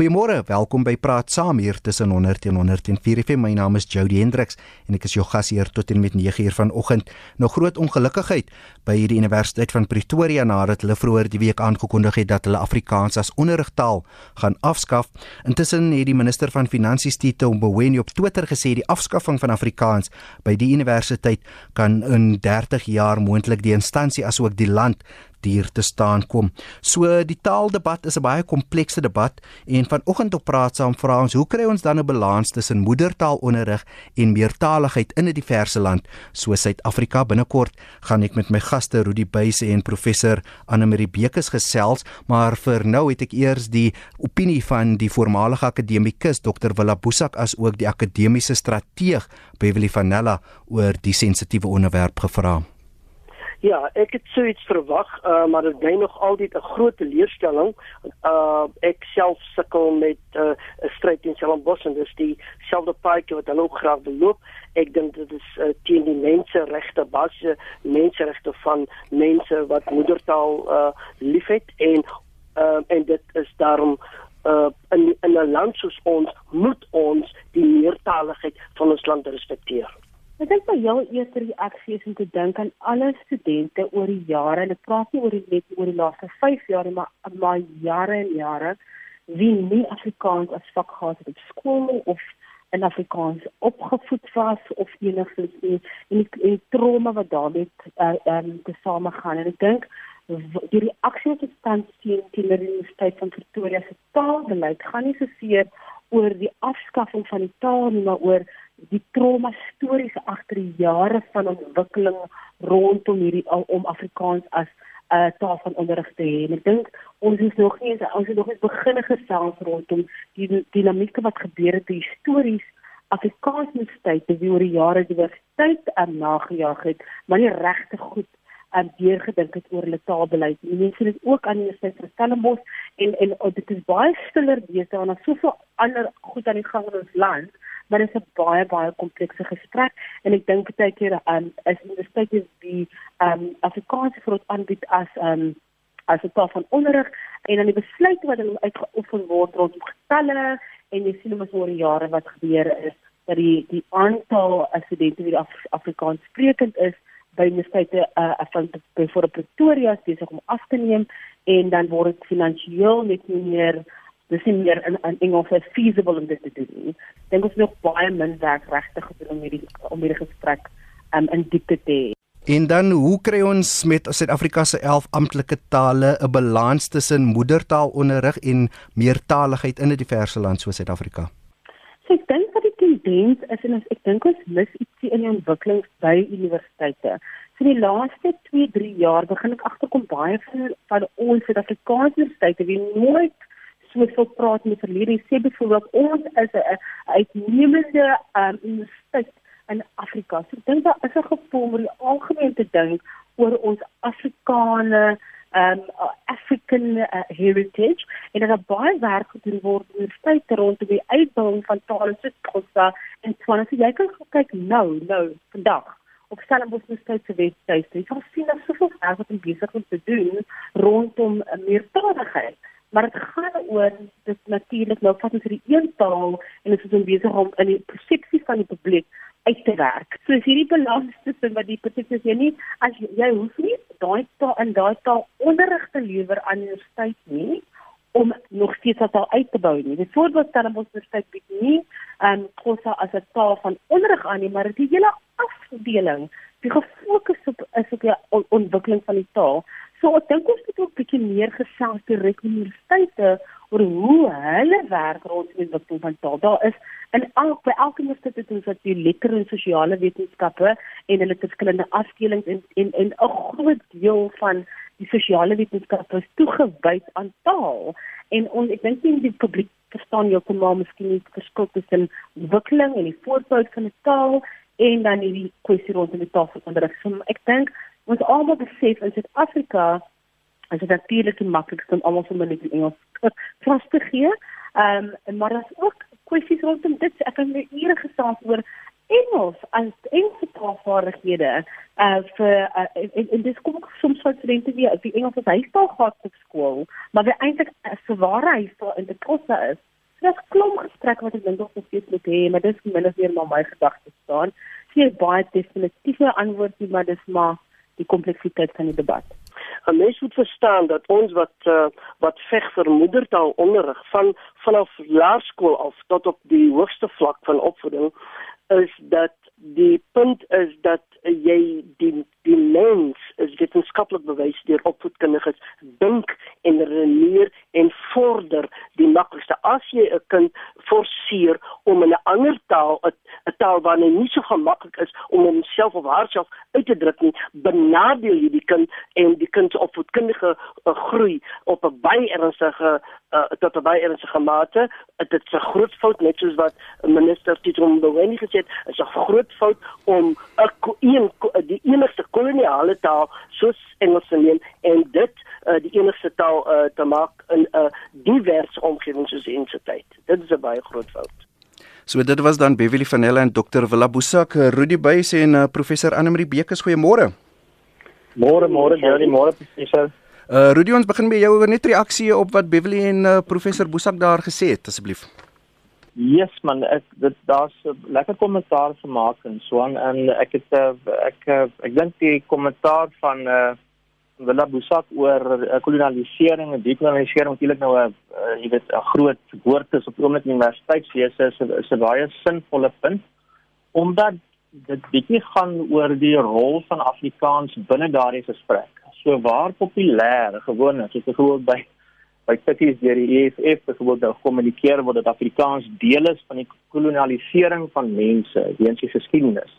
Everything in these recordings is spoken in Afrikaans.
Goeiemôre, welkom by Praat Saam hier tussen 100 en 104 FM. My naam is Jody Hendriks en ek is jou gasheer tot en met 9uur vanoggend. Nou groot ongelukkigheid by die Universiteit van Pretoria nadat hulle vroeër die week aangekondig het dat hulle Afrikaans as onderrigtaal gaan afskaf. Intussen het die minister van Finansies Tito Mboweni op Twitter gesê die afskaffing van Afrikaans by die universiteit kan in 30 jaar moontlik die instansie asook die land duur te staan kom. So die taaldebat is 'n baie komplekse debat en vanoggend op praat saam vra ons hoe kry ons dan 'n balans tussen moedertaalonderrig en meertaligheid in 'n diverse land soos Suid-Afrika binnekort gaan ek met my gaste Rudi Buys en professor Annelie Bekes gesels, maar vir nou het ek eers die opinie van die voormalige akademikus Dr Willa Boesak as ook die akademiese strateeg Beverly Vanella oor die sensitiewe onderwerp gevra. Ja, ek het so iets verwag, uh, maar dit bly nog altyd 'n groot teleurstelling. Uh ek self sukkel met 'n uh, stryd in Stellenbosch en dis dieselfde paadjie wat hulle ook graag wil loop. Ek dink dit is uh, teen die menseregte basis, menseregte van mense wat moedertaal uh liefhet en uh en dit is daarom uh in in 'n land soos ons moet ons die meertaligheid van ons land respekteer. Ek dink my heel eerste reaksie is om te dink aan alle studente oor die jare. Ek praat nie oor die net oor die laaste 5 jaar maar maar jare en jare wie nie Afrikaans as vak gehad het op skool of in Afrikaans opgevoed was of enigsins nie en die, die trauma wat daarmee uh, um, te same gaan. En ek dink die reaksie wat staan sien teen die Universiteit van Pretoria se taalbeleid gaan nie so seer oor die afskaffing van die taal nie, maar oor die trauma stories agter die jare van ontwikkeling rondom hierdie om Afrikaans as 'n uh, taal van onderrig te hê. En ek dink ons is nog nie ons het nog nie begin gesels rondom die dinamieke wat gebeur het die stories Afrikaans moet tyd te wie oor die jare diversiteit aan nagejaag het, maar nie regtig goed en um, deurgedink het oor hulle taalbeleid. Die mense het ook aan die Universiteit van Stellenbosch en en oh, dit is baie stiller besig en daar's soveel ander goed aan die gang in ons land maar dit is 'n baie baie komplekse gesprek en ek dink baie keer aan um, universiteit is die ehm um, Afrikaans vir ons aanbied as ehm um, as 'n taal van onderrig en dan die besluit wat hulle uitgeoefen word rondom getalle en jy sien mos oor die jare wat gebeur is dat die die aantal studente wie Af Afrikaans sprekend is by universiteite uh, van byvoorbeeld Pretoria besig om af te neem en dan word dit finansiëel net nie meer dis nie meer in, in Engels as feasible om dit te doen. Dink ons nog baie min werk regtig gedoen om hierdie om hierdie gesprek um, in diepte te hê. En dan hoe kry ons met Suid-Afrika se 11 amptelike tale 'n balans tussen moedertaalonderrig en meertaligheid in 'n diverse land soos Suid-Afrika? So ek dink dat die tendens is en ek dink ons mis ietsie in die ontwikkeling by universiteite. So die laaste 2-3 jaar begin ek agterkom baie van van ons Suid-Afrikaanse universiteite wie nooit so veel praat in die verlede. Sê byvoorbeeld ons is 'n uitnemende um, universiteit in Afrika. So ek dink daar is 'n gevoel oor die algemeen te dink oor ons Afrikaane um African uh, heritage en dat baie werk gedoen word in universiteite rondom die uitbouing van tale soos Xhosa en Tswana. So jy kan kyk nou, nou vandag op Stellenbosch Universiteit se webwerf. Jy sal sien dat soveel werk wat besig is om te doen rondom uh, meertaligheid maar dit gaan oor dit natuurlik nou vat ons hierdie een taal en ons is om besig om in die persepsie van die publiek uit te werk. So is hierdie balans tussen wat die persepsie is jy nie as jy, hoef nie daai taal in daai taal onderrig te lewer aan die universiteit nie om nog steeds dat uit te bou nie. Die voorbeeld stel ons universiteit bied nie en Xhosa as 'n taal van onderrig aan nie, maar die hele afdeling die gefokus op is op die ontwikkeling van die taal. So ek dink ons moet ook 'n bietjie meer gesels direk met universiteite oor hoe hulle werk rondom die ontwikkeling van taal. Daar is in elk by elke universiteit ons wat die letter en sosiale wetenskappe en hulle verskillende afdelings en en en 'n groot deel van die sosiale wetenskappe is toegewyd aan taal. En on, ek dink nie die publiek verstaan jou kom maar miskien nie verskil tussen ontwikkeling en die voortbou van 'n taal en dan hierdie kwessie rondom die taal van onderrig. So ek dink ons almal besef in Suid-Afrika as dit natuurlik nie maklik is om almal sommer net in Engels vas te gee. Ehm um, maar daar's ook kwessies rondom dit. Ek het net ure gesels oor Engels as Engelse taalvaardighede uh vir uh, en, en dis kom ook soms vir studente wie die Engels as huistaal gehad op skool, maar wie eintlik vir ware huistaal in die kosse is. So dis klomp gesprek wat ek dink ons steeds moet hê, maar dis min of meer maar my gedagtes staan. Sien baie definitiewe antwoorde, maar dis maar die kompleksiteit van die debat. 'n Mens moet verstaan dat ons wat uh, wat veg vir moedertaalonderrig van vanaf laerskool af tot op die hoogste vlak van opvoeding is dat die punt is dat jy die die mens is wetenskaplik bewys deur opvoedkundiges dink en redeneer en vorder die maklikste. As jy 'n kind forceer om in 'n ander taal 'n taal wat nie so gemaklik is om homself of haarself uit te druk nie benadeel jy die kind en die kind se opvoedkundige uh, groei op 'n baie ernstige uh, tot 'n baie ernstige mate. Dit is 'n groot fout net soos wat minister Tito Mboweni gesê het is 'n groot fout om 'n die enigste koloniale taal soos Engels te neem en dit uh, die enigste taal uh, te maak in 'n uh, diverse omgewing soos in se tyd. Dit is 'n baie groot fout. So dit was dan Beverly van Helle en Dr. Willa Busak, Rudy Buys en uh, professor Annelie Bekes. Goeiemôre. Môre, môre, Jerry, môre professor. Uh Rudy, ons begin by jou oor net reaksie op wat Beverly en uh, professor Busak daar gesê het asseblief. Yes man, ek dit daar's 'n lekker kommentaar gemaak en so aan en ek het eh, ek ek, eh, ek dink die kommentaar van uh Willa Busak oor kolonialisering en dekolonialisering natuurlik nou 'n uh, jy weet 'n groot woord is op oomblik universiteitswese is, is 'n baie sinvolle punt omdat dit bietjie gaan oor die rol van Afrikaans binne daardie gesprek. So waar populêr gewoon is, soos byvoorbeeld by by tikkies deur die EFF byvoorbeeld nou kommunikeer word dat Afrikaans deel is van die kolonialisering van mense weens die geskiedenis.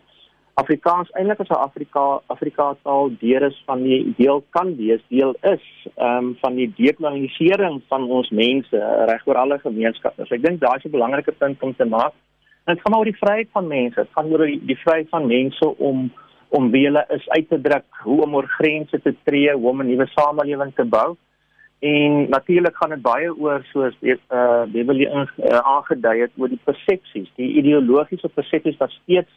Afrikaans eintlik as 'n Afrika Afrika taal deel is van die deel kan wees deel is ehm um, van die dekolonialisering van ons mense reg oor alle gemeenskappe. So ek dink daai is 'n belangrike punt om te maak. En dit gaan oor die vryheid van mense. Dit gaan oor die, die vryheid van mense om om wie hulle is uit te druk, hoe om oor grense te tree, hoe om 'n nuwe samelewing te bou. En natuurlik gaan dit baie oor soos eh uh, Beverly uh, aangedui het oor die persepsies, die ideologiese persepsies wat steeds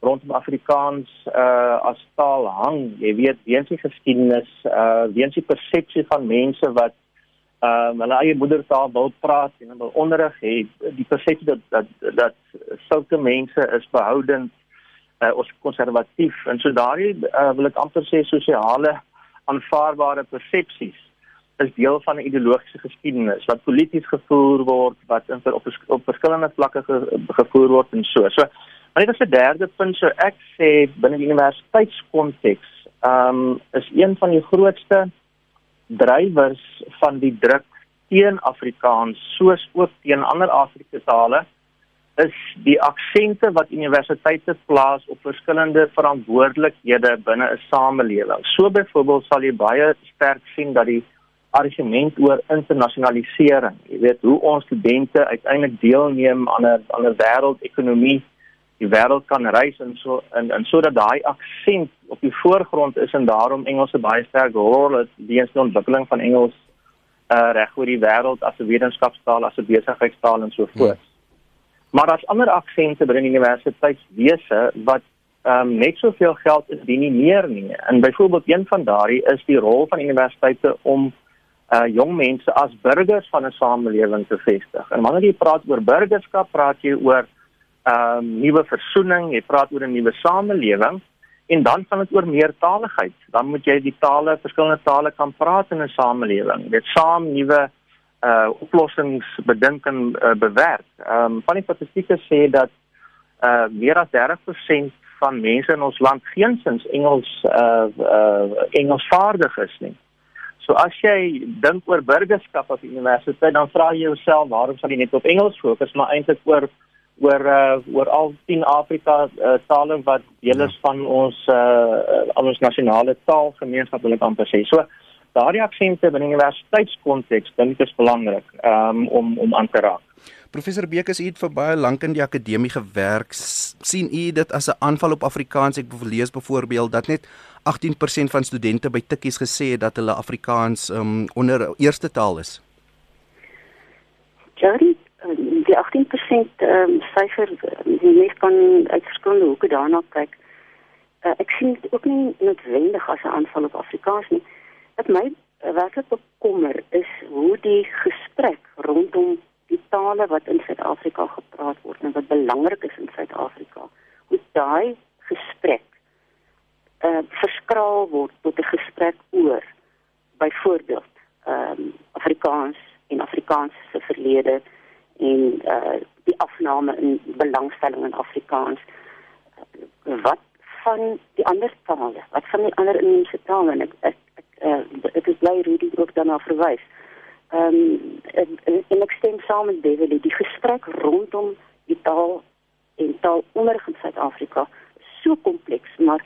rondom Afrikaans eh uh, as taal hang. Jy weet, weens die geskiedenis, eh uh, weens die persepsie van mense wat ehm uh, hulle eie moedertaal wil praat en hulle onderrig het, die persepsie dat dat dat sulke mense is behoudend eh uh, ons konservatief en so daardie uh, wil ek amper sê sosiale aanvaarbare persepsies is deel van 'n ideologiese geskiedenis wat polities gevoer word, wat in op op verskillende vlakke ge, gevoer word en so. So, maar dit is 'n derde punt so ek sê binne die universiteitskonteks, ehm um, is een van die grootste drywers van die druk teen Afrikaans soos ook teen ander Afrikaanse tale is die aksente wat universiteite plaas op verskillende verantwoordelikhede binne 'n samelewing. So byvoorbeeld sal jy baie sterk sien dat die argument oor internasionalisering. Jy weet hoe ons studente uiteindelik deelneem aan 'n aan 'n wêreldekonomie. Die wêreld kan reis en so en en sodat daai aksent op die voorgrond is en daarom Engels 'n baie sterk rol het weens die ontwikkeling van Engels uh reg oor die wêreld as 'n wetenskapstaal, as 'n besigheidstaal en so voort. Hmm. Maar daar's ander aksente binne die universiteitswese wat ehm um, net soveel geld is die nie meer nie. En byvoorbeeld een van daardie is die rol van universiteite om uh jong mense as burgers van 'n samelewing te vestig. En wanneer jy praat oor burgerskap, praat jy oor ehm um, nuwe versoening, jy praat oor 'n nuwe samelewing en dan gaan dit oor meertaligheid. Dan moet jy die tale, verskillende tale kan praat in 'n samelewing. Dit saam nuwe uh oplossings bedink en uh, bewerk. Ehm um, van die statistieke sê dat uh meer as 30% van mense in ons land geensins Engels uh uh Engelsvaardig is nie. So as jy dink oor burgerskap op universiteit, dan vra jy jouself waarom sal jy net op Engels fokus, maar eintlik oor oor uh, oor al 10 Afrika uh, tale wat deel is van ons uh, ons nasionale taalgemeenskap wil ek amper sê. So daardie aksente binne universiteitskonteks dink ek is belangrik um, om om aan te raak. Professor Bekes het vir baie lank in die akademie gewerk. sien u dit as 'n aanval op Afrikaans? Ek lees byvoorbeeld dat net 18% van studente by Tikkies gesê het dat hulle Afrikaans um, onder eerste taal is. Jari, die 18% ehm um, syfer die mens kan uit verskillende hoeke daarna kyk. Uh, ek sien dit ook nie noodwendig as 'n aanval op Afrikaans nie. Wat my werklik bekommer is hoe die gesprek rondom die tale wat in Suid-Afrika gepraat word en wat belangrik is in Suid-Afrika, hoe daai gesprek uh verskraal word tot 'n gesprek oor byvoorbeeld ehm um, Afrikaans en Afrikaans se verlede en uh die afname in belangstelling in Afrikaans. Wat van die ander tale wat van die ander inheemse tale? En ek ek, uh, ek is bly Rudy ook daarna verwys. Ehm um, en, en ek stem saam met Beverly. Die gesprek rondom die taal en taalonderrig in Suid-Afrika so kompleks maar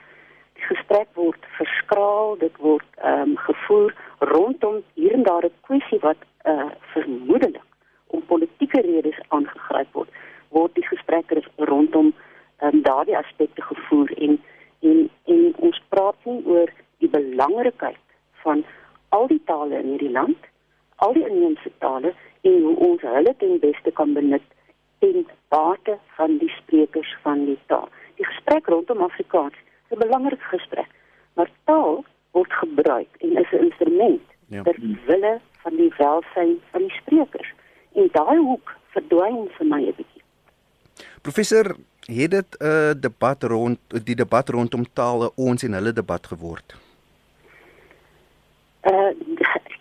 die gesprek word verskraal dit word ehm um, gevoer rondom hier en daar 'n kwessie wat uh vermoedelik om politieke redes aangegryp word, word die gesprekke rondom um, daardie aspekte gevoer en en en ons praat nie oor die belangrikheid van al die tale in hierdie land, al die inheemse tale en hoe ons hulle ten beste kan benut ten bate van die sprekers van die taal. Die gesprek rondom Afrikaans is 'n belangrike gesprek, maar taal word gebruik en is 'n instrument ja. ter wille van die welsyn van die sprekers en daai hoek verdwyn vir my 'n bietjie. Professor, het dit 'n uh, debat rond die debat rondom tale ons en hulle debat geword? Uh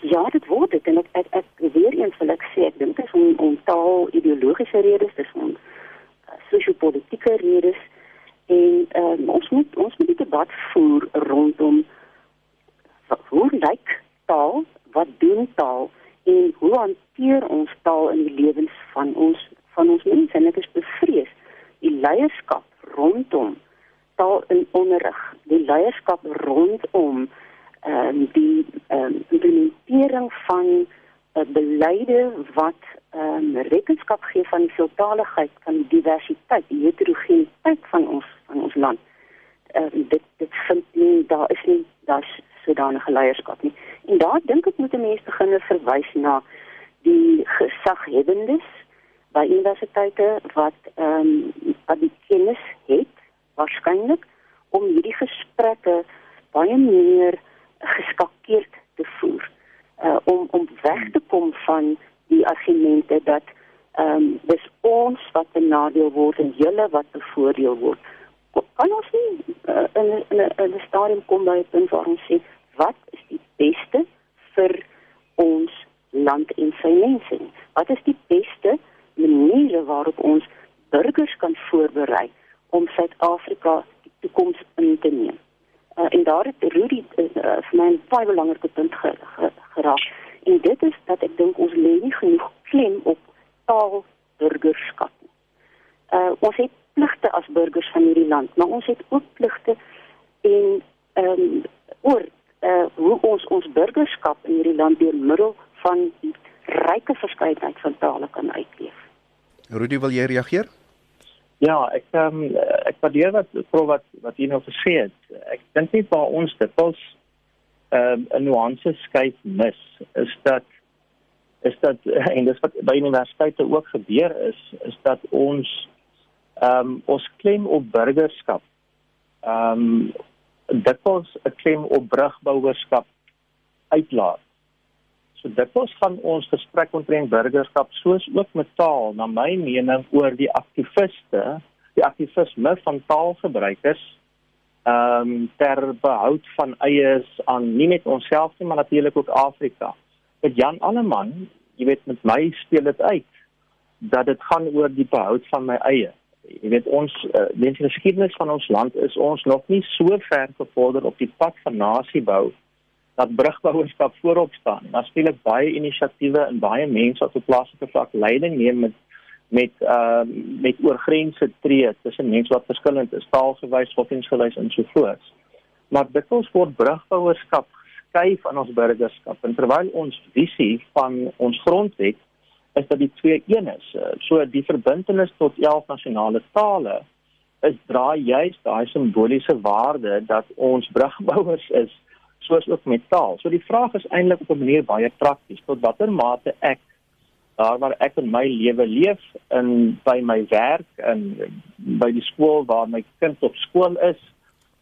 ja, dit word dit en ek ek, ek weer eens wil ek sê ek dink dit is om, om taal ideologiese redes, dis om uh, sosio-politieke redes en uh, ons moet ons moet die debat voer rondom hoe lyk taal, wat doen taal en hoe hanteer ons taal in die lewens van ons van ons mense? En ek is bevrees die leierskap rondom taal in onderrig die leierskap rondom ehm um, die ehm um, implementering van 'n uh, beleide wat ehm um, rekenskap gee van die veeltaaligheid van die diversiteit die heterogeniteit van ons van ons land ehm um, dit dit vind nie daar is nie daar's sodanige leierskap nie. En daar dink ek moet 'n mens begin verwys na die gesaghebbendes by universiteite wat ehm um, wat die kennis het waarskynlik om hierdie gesprekke baie meer geskakeerd te voer uh, om om weg te kom van die argumente dat ehm um, dis ons wat benadeel word en julle wat bevoordeel word kan ons nie uh, in in 'n stadium kom by 'n punt waar ons sê wat is die beste vir ons land en sy mense? Wat is die beste maniere waarop ons burgers kan voorberei om Suid-Afrika die toekoms in te neem? Uh, en daar het Rudy uh, vir my 'n baie belangrike punt ge, ge, geraak. En dit is dat ek dink ons lê nie genoeg klem op taal burgerskap nie. Uh ons het pligte as burgers van hierdie land, maar ons het ook pligte en ehm um, oor uh hoe ons ons burgerskap in hierdie land deur middel van die ryke verskeidenheid van tale kan uitleef. Rudy, wil jy reageer? Ja, ek ehm um, waardeer wat prof wat wat jy nou gesê het. Ek dink nie vir ons dit was ehm um, 'n nuance skuif mis is dat is dat en dis wat by universiteite ook gebeur is is dat ons ehm um, ons klem op burgerskap ehm um, dit was 'n klem op brugbouerskap uitlaat. So dit was van ons gesprek omtrent burgerskap soos ook met taal na my mening oor die aktiviste, die aktivisme van taalgebruikers ehm um, ter behoud van eies aan nie net onsself nie maar natuurlik ook Afrika. Met Jan Alleman, jy weet met my speel dit uit dat dit gaan oor die behoud van my eie jy weet ons uh, die geskiedenis van ons land is ons nog nie so ver gevorder op die pad van nasiebou dat brugbouerskap voorop staan. Daar speel ek baie inisiatiewe en baie mense op plaaslike vlak leiding neem met met uh met oorgrense tree tussen mense wat verskillend is, taalgewys, godsdienstgewys en so voort. Maar dit ons word brugbouerskap skuif aan ons burgerskap en terwyl ons visie van ons grondwet is dat die twee een is. Eh, so die verbintenis tot 11 nasionale tale is dra juist daai simboliese waarde dat ons brugbouers is soos ook met taal. So die vraag is eintlik op 'n manier baie prakties tot watter mate ek daar waar ek in my lewe leef in by my werk en by die skool waar my kind op skool is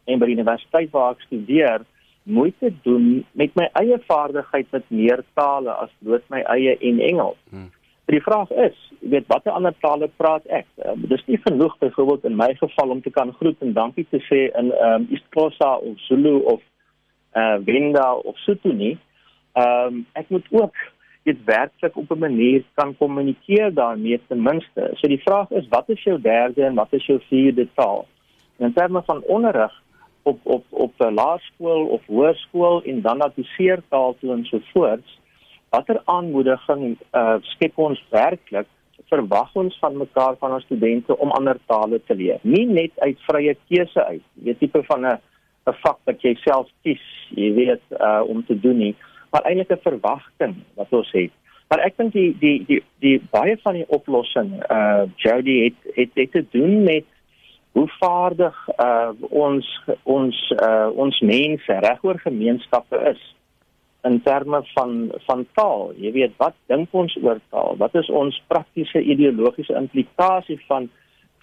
en by die universiteit waar ek studeer moeite doen met my eie vaardigheid met meer tale as bloot my eie en Engels. Hmm. Die vraag is, jy weet watter ander tale praat ek? Uh, dis nie genoeg byvoorbeeld in my geval om te kan groet en dankie te sê in ehm um, Isxhosa of Zulu of eh uh, Venda of Sotho nie. Ehm um, ek moet ook dit werklik op 'n manier kan kommunikeer daarmee ten minste. So die vraag is, wat is jou derde en wat is jou vierde taal? En in terme van onderrig op op op laerskool of hoërskool en dan na die seertaal toe en so voort. Watter aanmoediging uh, skep ons werklik verwag ons van mekaar van ons studente om ander tale te leer? Nie net uit vrye keuse uit. Weet tipe van 'n 'n vak wat jy self kies, jy weet uh, om te doen nie, maar eintlik 'n verwagting wat ons het. Maar ek dink die die die die baie van die oplossing uh Jody het het het te doen met hoe vaardig uh ons ons uh ons mense regoor gemeenskappe is in terme van van taal. Jy weet wat dink ons oor taal? Wat is ons praktiese ideologiese implikasie van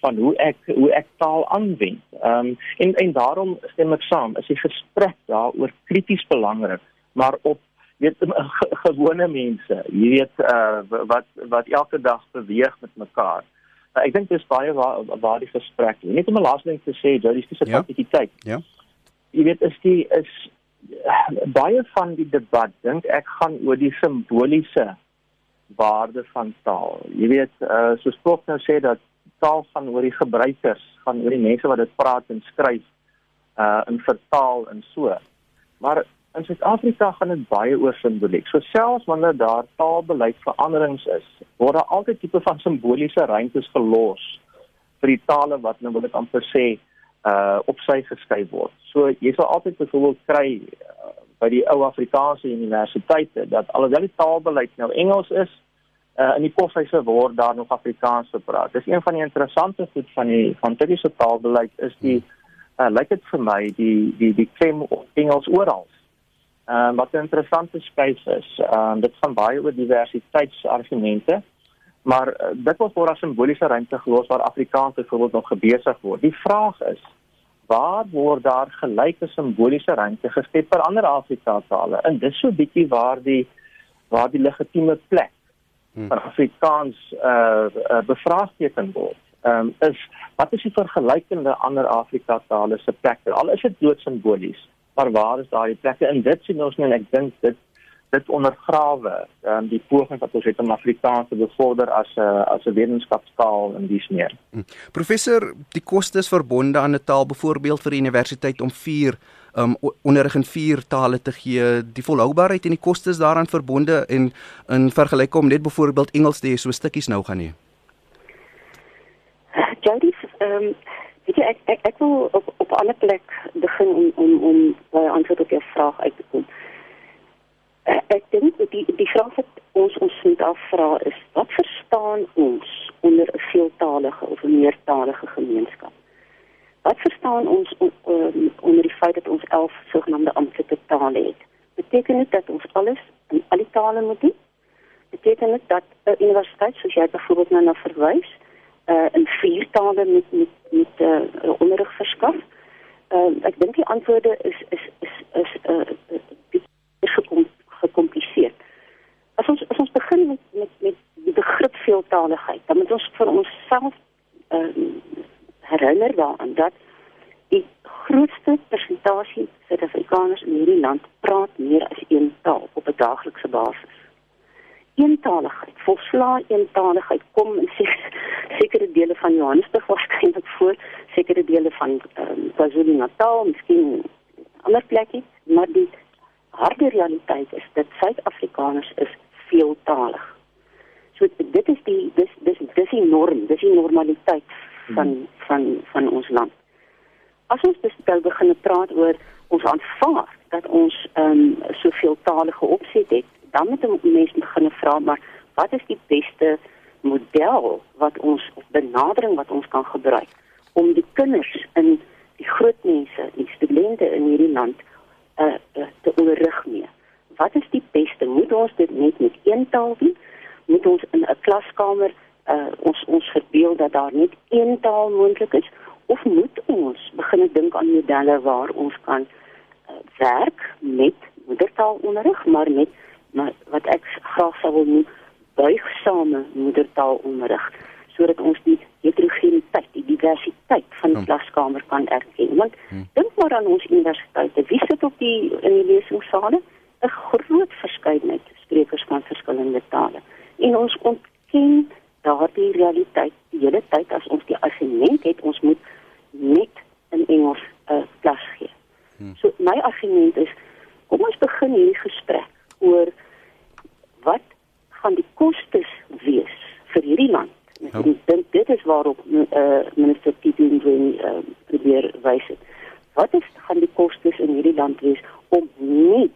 van hoe ek hoe ek taal aanwend? Ehm um, en en daarom stem ek saam, is die gesprek daaroor krities belangrik, maar op weet gewone mense, jy weet uh wat wat elke dag beweeg met mekaar. Uh, ek dink dis baie waar waar die gesprek. Net om 'n laaste ding te sê, jy dis dis 'n aktiwiteit. Ja. Jy weet is die is baie van die debat dink ek gaan oor die simboliese waarde van taal. Jy weet, uh, soos Prof nou sê dat taal gaan oor die gebruikers, gaan oor die mense wat dit praat en skryf uh in vertaal en so. Maar Suid-Afrika gaan dit baie oor simboliek. So selfs wanneer daar taalbeleidsveranderings is, word daar altyd tipe van simboliese ruimtes gelos vir die tale wat nou wil ek amper sê uh op sy geskryf word. So jy sal altyd byvoorbeeld kry uh, by die ou Afrikaanse universiteite dat alhoewel die taalbeleid nou Engels is, uh in die kofhuise word daar nog Afrikaans gepraat. Dis een van die interessante goed van die van tegniese taalbeleid is die uh lyk dit vir my die die die klem op Engels oral. Ehm um, wat 'n interessante skuif is. Ehm um, dit gaan baie oor diversiteitsargumente. Maar uh, dit word voor as simboliese ruimte gelos waar Afrikaans byvoorbeeld nog gebesig word. Die vraag is waar word daar gelyke simboliese ruimte geskep vir ander Afrikaanse tale? En dis so bietjie waar die waar die legitieme plek hmm. van Afrikaans eh uh, uh, bevraagteken word. Ehm um, is wat is die vergelykende ander Afrikaanse tale se plek? Al is dit dood simbolies maar waar is daai plekke en dit sien ons nou en ek dink dit dit ondergrawe um, die poging wat ons het om Afrikaans te bevorder as 'n uh, as 'n wetenskapstaal in dies meer. Hm. Professor, die kostes verbonde aan 'n taal byvoorbeeld vir die universiteit om 4 um onderrig in 4 tale te gee, die volhoubaarheid en die kostes daaraan verbonde en in vergelyking om net byvoorbeeld Engels te hê so stukkies nou gaan nie. Jody, ehm um, Weet jy ek ek ek wil op op 'n ander plek begin om om om by antwoord op jou vraag uit te kom. Ek, ek dink die die vraag wat ons ons moet afvra is wat verstaan ons onder 'n veeltalige of 'n meertalige gemeenskap? Wat verstaan ons on, um, onder die feit dat ons 11 sogenaamde amptelike tale het? Beteken dit dat ons alles in al die tale moet doen? Beteken dit dat 'n universiteit soos jy byvoorbeeld nou na verwys uh, in vier tale met met met uh, onderrig verskaf. Uh, ek dink die antwoorde is is is is uh, is gekompliseer. As ons as ons begin met met met die begrip veeltaligheid, dan moet ons vir onsself uh, herinner daaraan dat die grootste persentasie Suid-Afrikaners in hierdie land praat meer as een taal op 'n daaglikse basis eentaligheid, volslae eentaligheid kom in sekere dele van Johannesburg waarskynlik voor, sekere dele van ehm um, KwaZulu-Natal, miskien ander plekke, maar die harde realiteit is dat Suid-Afrikaners is veeltalig. So dit is die dis dis dis die norm, dis die normaliteit van hmm. van van ons land. As ons bestel begin praat oor ons aanvaar dat ons ehm um, soveel talige opset het, dan moet 'n mens begin vra maar wat is die beste model wat ons of benadering wat ons kan gebruik om die kinders in die groot mense, die studente in hierdie land uh, uh, te onderrig mee. Wat is die beste? Moet ons dit net met een taal doen? moet ons in 'n klaskamer uh, ons ons verbeel dat daar net een taal moontlik is of moet ons begin dink aan modelle waar ons kan uh, werk met moedertaalonderrig maar met maar wat ek graag sou wil noem buigsame moedertaalonderrig sodat ons die heterogeniteit, die diversiteit van die hmm. klaskamer kan erken. Want hmm. dink maar aan ons universiteite, wie sit op die in die lesingssale? 'n Groot verskeidenheid sprekers van verskillende tale. En ons ontken daardie realiteit die hele tyd as ons die argument het ons moet net in Engels 'n uh, klas gee. Hmm. So my argument is kom ons begin hierdie gesprek oor wat gaan die kostes wees vir hierdie land Ja. Ek dink dit is waarop uh, minister Titien uh, probeer wys het. Wat is gaan die kostes in hierdie land wees om nie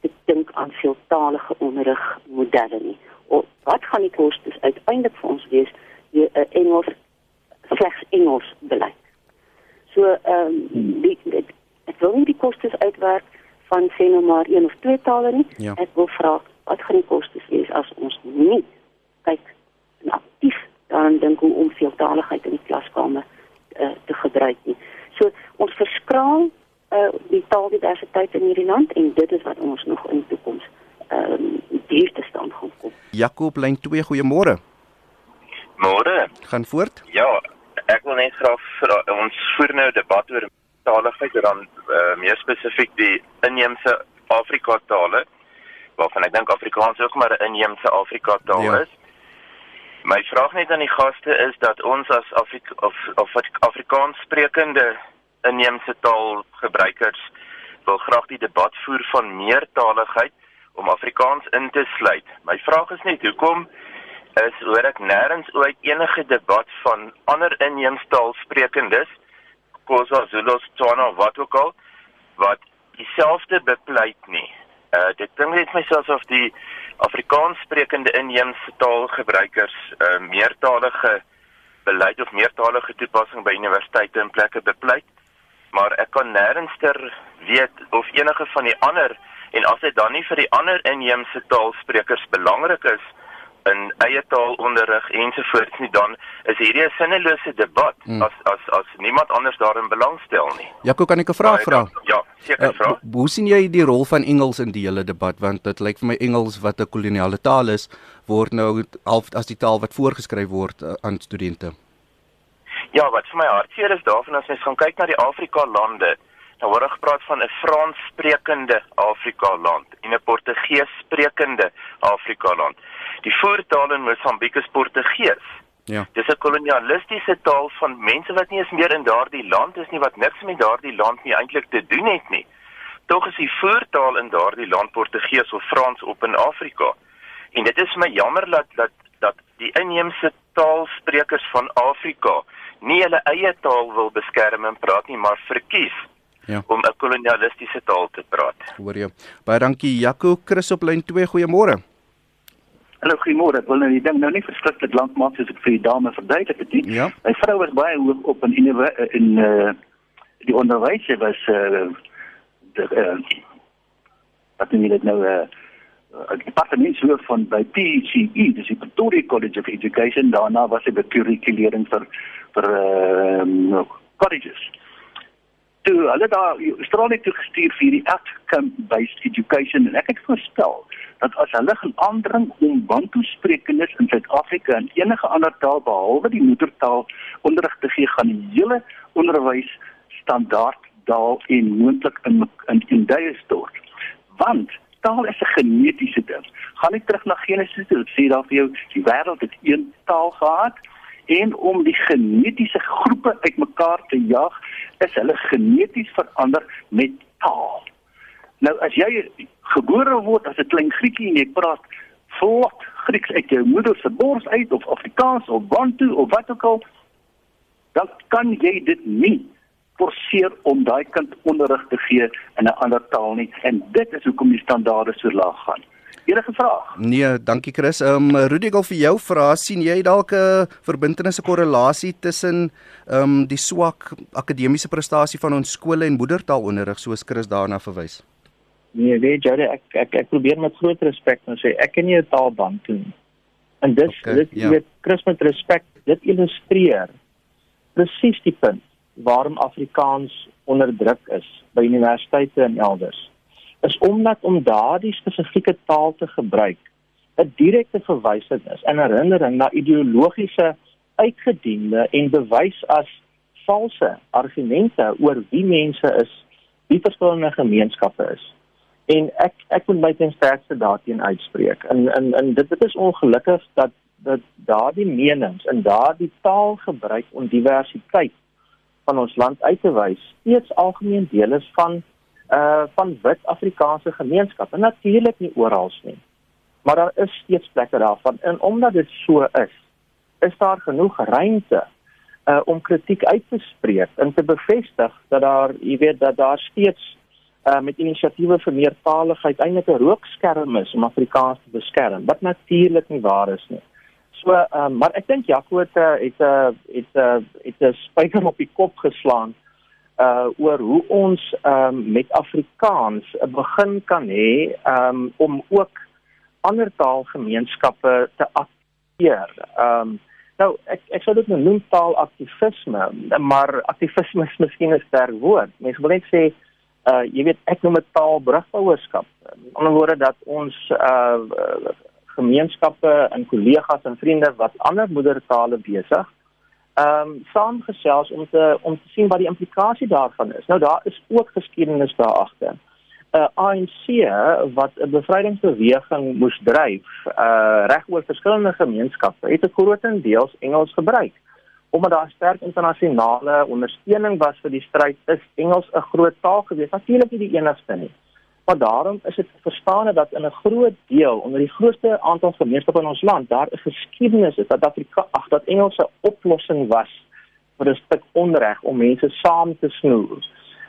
te dink aan veeltaalige onderrig modelle nie? Of wat gaan die kostes uiteindelik vir ons wees die uh, Engels slegs Engels beleid? So ehm um, die, die ek wil nie die kostes uitwerk van sê nou maar een of twee tale nie. Ja. Ek wil vra wat gaan die kostes wees as ons nie kyk na aktief daaraan dink hoe om veeltaligheid in die klaskamer uh, te gebruik nie. So ons verskraal uh, die taaldiversiteit in hierdie land en dit is wat ons nog in die toekoms ehm um, hier te staan gaan kom. Jakob lyn 2 goeiemôre. Môre. Gaan voort? Ja, ek wil net graag vra ons voer nou 'n debat oor taaligheid en dan uh, meer spesifiek die inheemse Afrika tale waarvan ek dink Afrikaans ook maar 'n inheemse Afrika taal ja. is. My vraag net aan die gaste is dat ons as Afrika of of Afrikaans sprekende inheemse taalgebruikers wil graag die debat voer van meertaligheid om Afrikaans in te sluit. My vraag is net hoekom is hoor ek nêrens ooit enige debat van ander inheemse taalsprekendes Khoza, Zulu, Tswana wat ook al wat dieselfde bepleit nie. Uh dit dink net myself of die Afrikaans sprekende inheemse taalgebruikers uh, meertalige beleid of meertalige toepassing by universiteite en plekke bepleit. Maar ek kan nêrenster weet of enige van die ander en as dit dan nie vir die ander inheemse taalsprekers belangrik is in eie taalonderrig ensovoorts nie dan is hierdie 'n sinnelose debat hmm. as as as niemand anders daarin belangstel nie. Jaco, kan ek 'n vraag vra? Ja, seker vra. Uh, hoe sien jy die rol van Engels in die hele debat want dit lyk vir my Engels wat 'n koloniale taal is word nou half as die taal wat voorgeskryf word uh, aan studente. Ja, wat vir my hartseer is daarvan as mens gaan kyk na die Afrika lande Nou word gepraat van 'n Frans sprekende Afrika land en 'n Portugees sprekende Afrika land. Die voertaal in Mosambiek is Portugees. Ja. Dis 'n kolonialistiese taal van mense wat nie eens meer in daardie land is nie wat niks met daardie land nie eintlik te doen het nie. Tog is die voertaal in daardie land Portugees of Frans op in Afrika. En dit is my jammer dat dat dat die inheemse taalsprekers van Afrika nie hulle eie taal wil beskerm en praat nie, maar verkies ja. om 'n kolonialistiese taal te praat. Hoor jy. Baie dankie Jaco Chris op lyn 2. Goeiemôre. Hallo goeiemôre. Ek wil nou die ding nou nie verskriklik lank maak soos ek vir die dame verduidelik het nie. Ja. My vrou was baie hoog op in in in uh, die onderwys sy was uh, de uh, wat doen jy dit nou uh, departementshoof van by PCE, dis die Pretoria College of Education. Daarna was sy by kurrikulering vir vir uh, colleges toe hulle daar Australië toe gestuur vir die outcome based education en ek het voorstel dat as hulle gaan aandring om Bantu sprekendes in Suid-Afrika en enige ander taal behalwe die moedertaal onderrig te gee gaan die hele onderwys standaard daal en moontlik in in in duie stort. Want taal is 'n genetiese ding. Gaan net terug na Genesis toe sê daar vir jou die wêreld het een taal gehad en om die genetiese groepe uitmekaar te jag, is hulle geneties verander met taal. Nou as jy gebore word as 'n klein Griekie en jy praat vlot Grieks uit jou moeder se bors uit of Afrikaans of Bantu of wat ook al, dan kan jy dit nie forceer om daai kind onderrig te gee in 'n ander taal nie en dit is hoekom die standaarde so laag gaan enige vraag? Nee, dankie Chris. Ehm um, wil vir jou vra, sien jy dalk 'n verbintenis, 'n korrelasie tussen ehm um, die swak akademiese prestasie van ons skole en moedertaalonderrig soos Chris daarna verwys? Nee, weet jy, ek ek ek probeer met groot respek nou sê ek ken nie 'n taalbank toe nie. En dis okay, dit ja. weet Chris met respek, dit illustreer presies die punt waarom Afrikaans onderdruk is by universiteite en elders. Is omdat om daardie spesifieke taal te gebruik 'n direkte verwysing is en herinnering na ideologiese uitgediende en bewys as valse argumente oor wie mense is, wie verskillende gemeenskappe is. En ek ek moet my ten sterkste daarteen uitspreek. En en en dit dit is ongelukkig dat dat daardie menings en daardie taalgebruik en diversiteit van ons land uit te wys steeds algemeen deel is van uh van wit Afrikaanse gemeenskappe. Natuurlik nie oral nie. Maar daar is steeds plekke daarvan en omdat dit so is, is daar genoeg ruimte uh om kritiek uit te spreek en te bevestig dat daar, jy weet, dat daar steeds uh met inisiatiewe vir meertaligheid eintlik 'n rookskerm is om Afrikaans te beskerm. Wat natuurlik nie waar is nie. So, uh, maar ek dink Jaco het uh, het uh, het uh, het 'n spyker op die kop geslaan uh oor hoe ons um met Afrikaans 'n begin kan hê um om ook ander taalgemeenskappe te aktiveer. Um Nou ek ek sou dit nou noem taalaktivisme, maar aktivisme is miskien 'n sterk woord. Mense wil net sê uh jy weet ek noem dit taalbrugbouerskap. In ander woorde dat ons uh gemeenskappe en kollegas en vriende wat ander moedertale besig ehm um, saamgesels om te om te sien wat die implikasie daarvan is. Nou daar is ook geskiedenis daar agter uh, ANC wat 'n bevrydingsbeweging moes dryf uh reg oor verskillende gemeenskappe het 'n grootendeels Engels gebruik. Omdat daar sterk internasionale ondersteuning was vir die stryd is Engels 'n groot taal gewees natuurlik nie die enigste nie maar daarom is dit verstaan dat in 'n groot deel onder die grootste aantal gemeenskappe in ons land daar 'n geskiedenis is dat Afrika ag dat Engels 'n oplossing was vir 'n stuk onreg om mense saam te snoer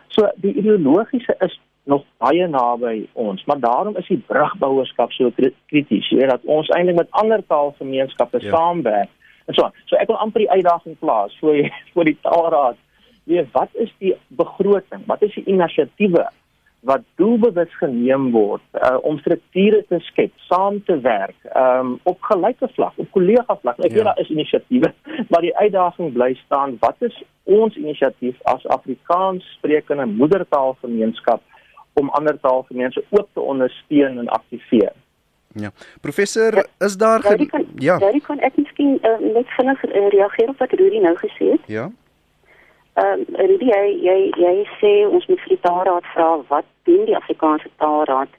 so die ideologiese is nog baie naby ons, maar daarom is die brugbouerskap so krities, jy weet dat ons eintlik met ander taalgemeenskappe ja. saamwerk. En so, so ek wil amper die uitdaging plaas vir vir die taalraad. Weet wat is die begroting? Wat is die inisiatiewe wat doelbewus geneem word uh, om strukture te skep, saam te werk, um, op gelyke vlak, op kollega vlak. Ek ja. weet daar is inisiatiewe, maar die uitdaging bly staan, wat is ons inisiatief as Afrikaans sprekende moedertaalgemeenskap om ander taalgemeenskappe ook te ondersteun en aktiveer. Ja. Professor, ja, is daar ge... kan, ja. Daar kan ek miskien uh, net vinnig uh, reageer op wat Rudy nou gesê het. Ja. Ehm uh, Rudy, jy jy jy sê ons moet vir die taalraad vra wat doen die Afrikaanse taalraad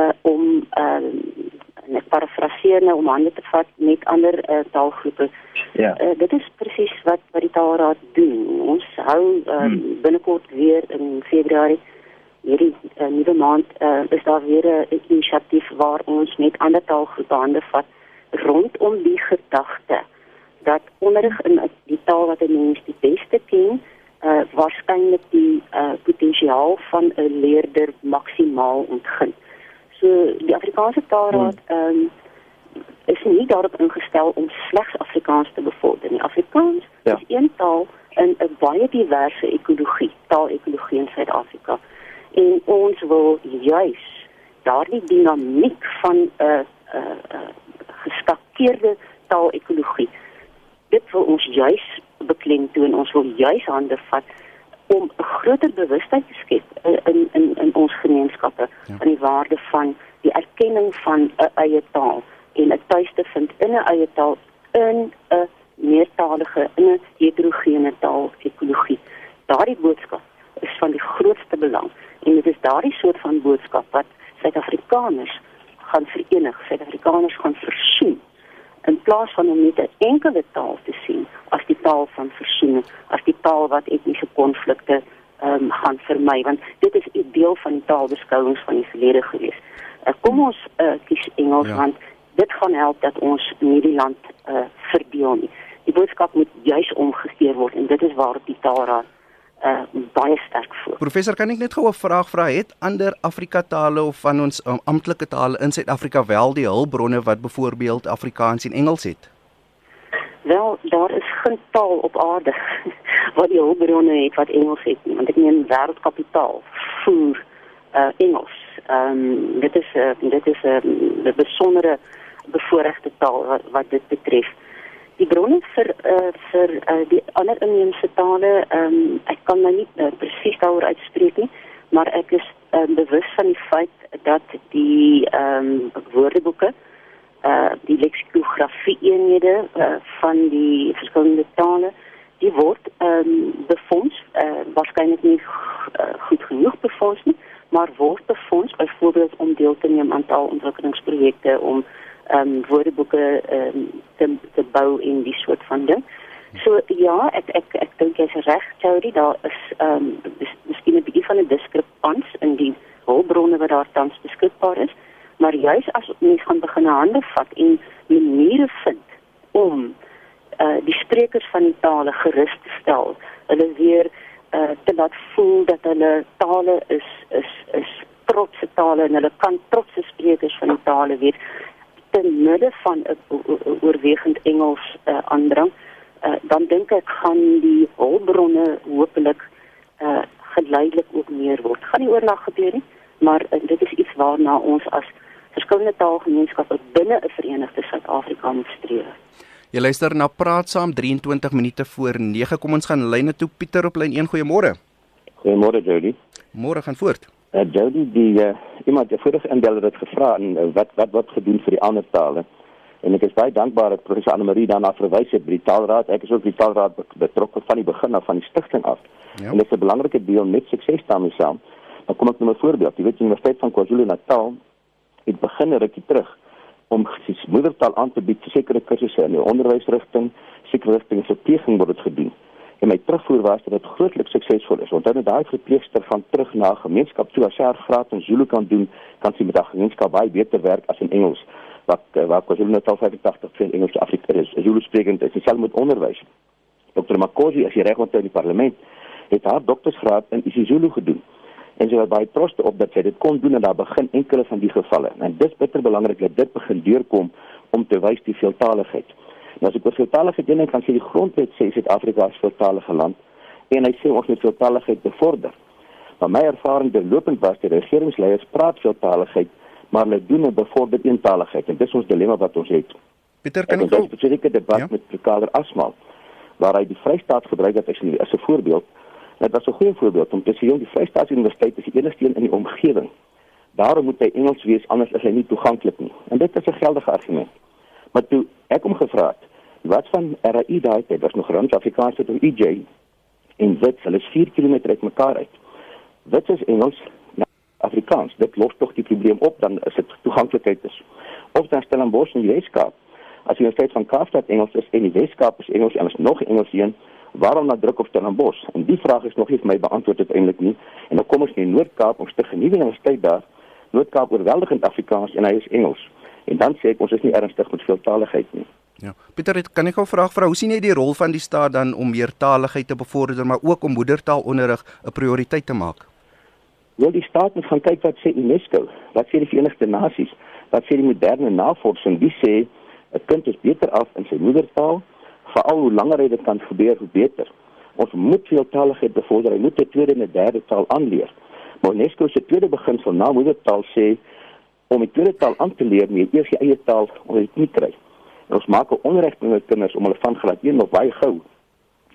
uh om ehm uh, net parafraseer nou om hande te vat met ander uh, taalgroepe. Ja. Uh, dit is presies wat wat die taalraad doen. Ons hou uh, hmm. binnekort weer in Februarie hierdie uh, nuwe maand uh, is daar weer 'n inisiatief waar ons met ander taalgroepe hande vat rondom die gedagte dat onderrig in die taal wat 'n mens die beste ken, uh, waarskynlik die uh, potensiaal van 'n leerder maksimaal ontgin. So die Afrikaanse taalraad hmm. um, is nie daarop ingestel om slegs Afrikaans te bevorder nie. Afrikaans ja. is een taal in 'n baie diverse ekologie, taalekologie in Suid-Afrika en ons wil juis daardie dinamiek van 'n uh, uh, uh, gestakeerde taalekologie dit wil ons juis beklemtoon ons wil juis hande vat om 'n groter bewustheid te skep in in in ons gemeenskappe ja. van die waarde van die erkenning van 'n eie taal en 'n tuiste vind in 'n eie taal in 'n meertalige in 'n heterogene taal ekologie daardie boodskap is van die grootste belang en dit is daardie soort van boodskap wat Suid-Afrikaners gaan verenig, Suid-Afrikaners gaan versoen in plaas van om net 'n enkele taal te sien as die taal van versoening, as die taal wat etniese konflikte ehm um, gaan vermy want dit is 'n deel van die taalbeskouings van die verlede gewees. Uh, kom ons uh, kies Engels ja. want dit gaan help dat ons hierdie land uh, verdeel nie. Die boodskap moet juis omgekeer word en dit is waar die taalraad uh, baie sterk voor. Professor, kan ek net gou 'n vraag vra? Het ander Afrika tale of van ons um, amptelike tale in Suid-Afrika wel die hulpbronne wat byvoorbeeld Afrikaans en Engels het? Wel, daar is geen taal op aarde wat die hulpbronne het wat Engels het nie, want ek meen wêreldkapitaal voer uh, Engels. Ehm um, dit is uh, dit is 'n uh, besondere bevoorregte taal wat, wat dit betref. Die bronne vir uh, vir uh, die ander inheemse tale, ehm um, ek kan my nie uh, presies daaroor uitspreek nie, maar ek is uh, bewus van die feit dat die ehm um, woordeboeke uh die leksikografie eenhede uh, van die verskillende tale die word ehm um, befonds uh, waarskynlik nie uh, goed genoeg befonds nie maar word befonds byvoorbeeld om deel te neem aan taalontwikkelingsprojekte om ehm um, ehm um, te te bou in die soort van ding. So ja, ek ek ek dink jy's reg, Jody, daar is ehm um, miskien 'n bietjie van 'n diskrepans in die hulpbronne wat daar tans beskikbaar is, maar juis as ons gaan begin hande vat en maniere vind om eh uh, die sprekers van die tale gerus te stel, hulle weer eh uh, te laat voel dat hulle tale is is is trotse tale en hulle kan trotse sprekers van die tale wees te midde van 'n oorwegend Engels uh, aandrang, uh, dan dink ek gaan die hulpbronne hopelik uh, geleidelik ook meer word. Gaan nie oornag gebeur nie, maar uh, dit is iets waarna ons as verskillende taalgemeenskappe binne 'n verenigde Suid-Afrika moet streef. Jy luister na Praat Saam 23 minute voor 9. Kom ons gaan lyne toe Pieter op lyn 1. Goeiemôre. Goeiemôre Jody. Môre gaan voort. Uh, Jody die uh, iemand die vorige inbeller het gevra en uh, wat wat wat gedoen vir die ander tale. En ek is baie dankbaar dat professor Anne Marie daarna verwys het by die Taalraad. Ek is ook die Taalraad betrokke van die begin af van die stigting af. Ja. En dit is 'n belangrike deel met sukses daarmee saam. Dan kom ek met 'n voorbeeld. Die Universiteit van KwaZulu-Natal het begin rukkie terug om moedertaal aan te bied vir sekere kursusse in die onderwysrigting, sekere rigtings vir tegning word dit gedoen en my terugvoer was dat dit grootliks suksesvol is. Onthou net daai verpleegster van terug na gemeenskap toe as sy haar graad in Zulu kan doen, kan sy met daai gemeenskap baie beter werk as in Engels. Wat wat KwaZulu Natal 85 vir Engels Afrika is. Zulu sprekend is dieselfde met onderwys. Dr. Makosi as hy reg onthou in die parlement het haar doktorsgraad in isiZulu gedoen. En sy was baie trots op dat sy dit kon doen en daar begin enkele van die gevalle. En dis bitter belangrik dat dit begin deurkom om te wys die veeltaaligheid. Nou as ek oor veeltalige ding kan sê die grondwet sê Suid-Afrika is 'n veeltalige land en hy sê ons moet veeltaligheid bevorder. Maar my ervaring deurlopend was die regeringsleiers praat veeltaligheid, maar hulle doen en bevorder eentaligheid en dis ons dilemma wat ons het. Pieter kan ek ook spesifieke debat ja? met Kader Asmal waar hy die Vrystaat gebruik het as 'n as 'n voorbeeld. Dit was 'n goeie voorbeeld om te sê die Vrystaat Universiteit is die enigste een in die omgewing. Daarom moet hy Engels wees anders is hy nie toeganklik nie. En dit is 'n geldige argument. Maar toe ek hom gevra het wat van RAI daai tyd was nog rand Afrikaans tot EJ en dit hulle is 4 km uit mekaar uit. Dit is Engels Afrikaans. Dit los tog die probleem op dan is dit toeganklikheid is. Of dan Stellenbosch en die Weskaap. As jy steeds van Kaapstad Engels is en die Weskaap is Engels en is nog Engels hier, waarom na druk op Stellenbosch? En die vraag is nog nie vir my beantwoord uiteindelik nie. En dan kom ons in Noord-Kaap ons te genuwe universiteit daar. Noord-Kaap oorweldigend Afrikaans en hy is Engels. En dan sê ek ons is nie ernstig met veeltaaligheid nie. Ja. Pieter, kan ek gou vra vra hoe sien jy die rol van die staat dan om meertaligheid te bevorder maar ook om moedertaalonderrig 'n prioriteit te maak? Wel die staat moet gaan kyk wat sê UNESCO, wat sê die Verenigde Nasies, wat sê die moderne navorsing, wie sê 'n kind is beter af in sy moedertaal, veral hoe langer hy dit kan gebeur hoe beter. Ons moet veeltaaligheid bevorder, hy moet 'n tweede en 'n derde taal aanleer. Maar UNESCO se tweede beginsel na moedertaal sê om 'n tweede taal aan te leer, moet jy eers jou eie taal knie kry. En ons maak 'n onreg met kinders om hulle van graad 1 nog baie gou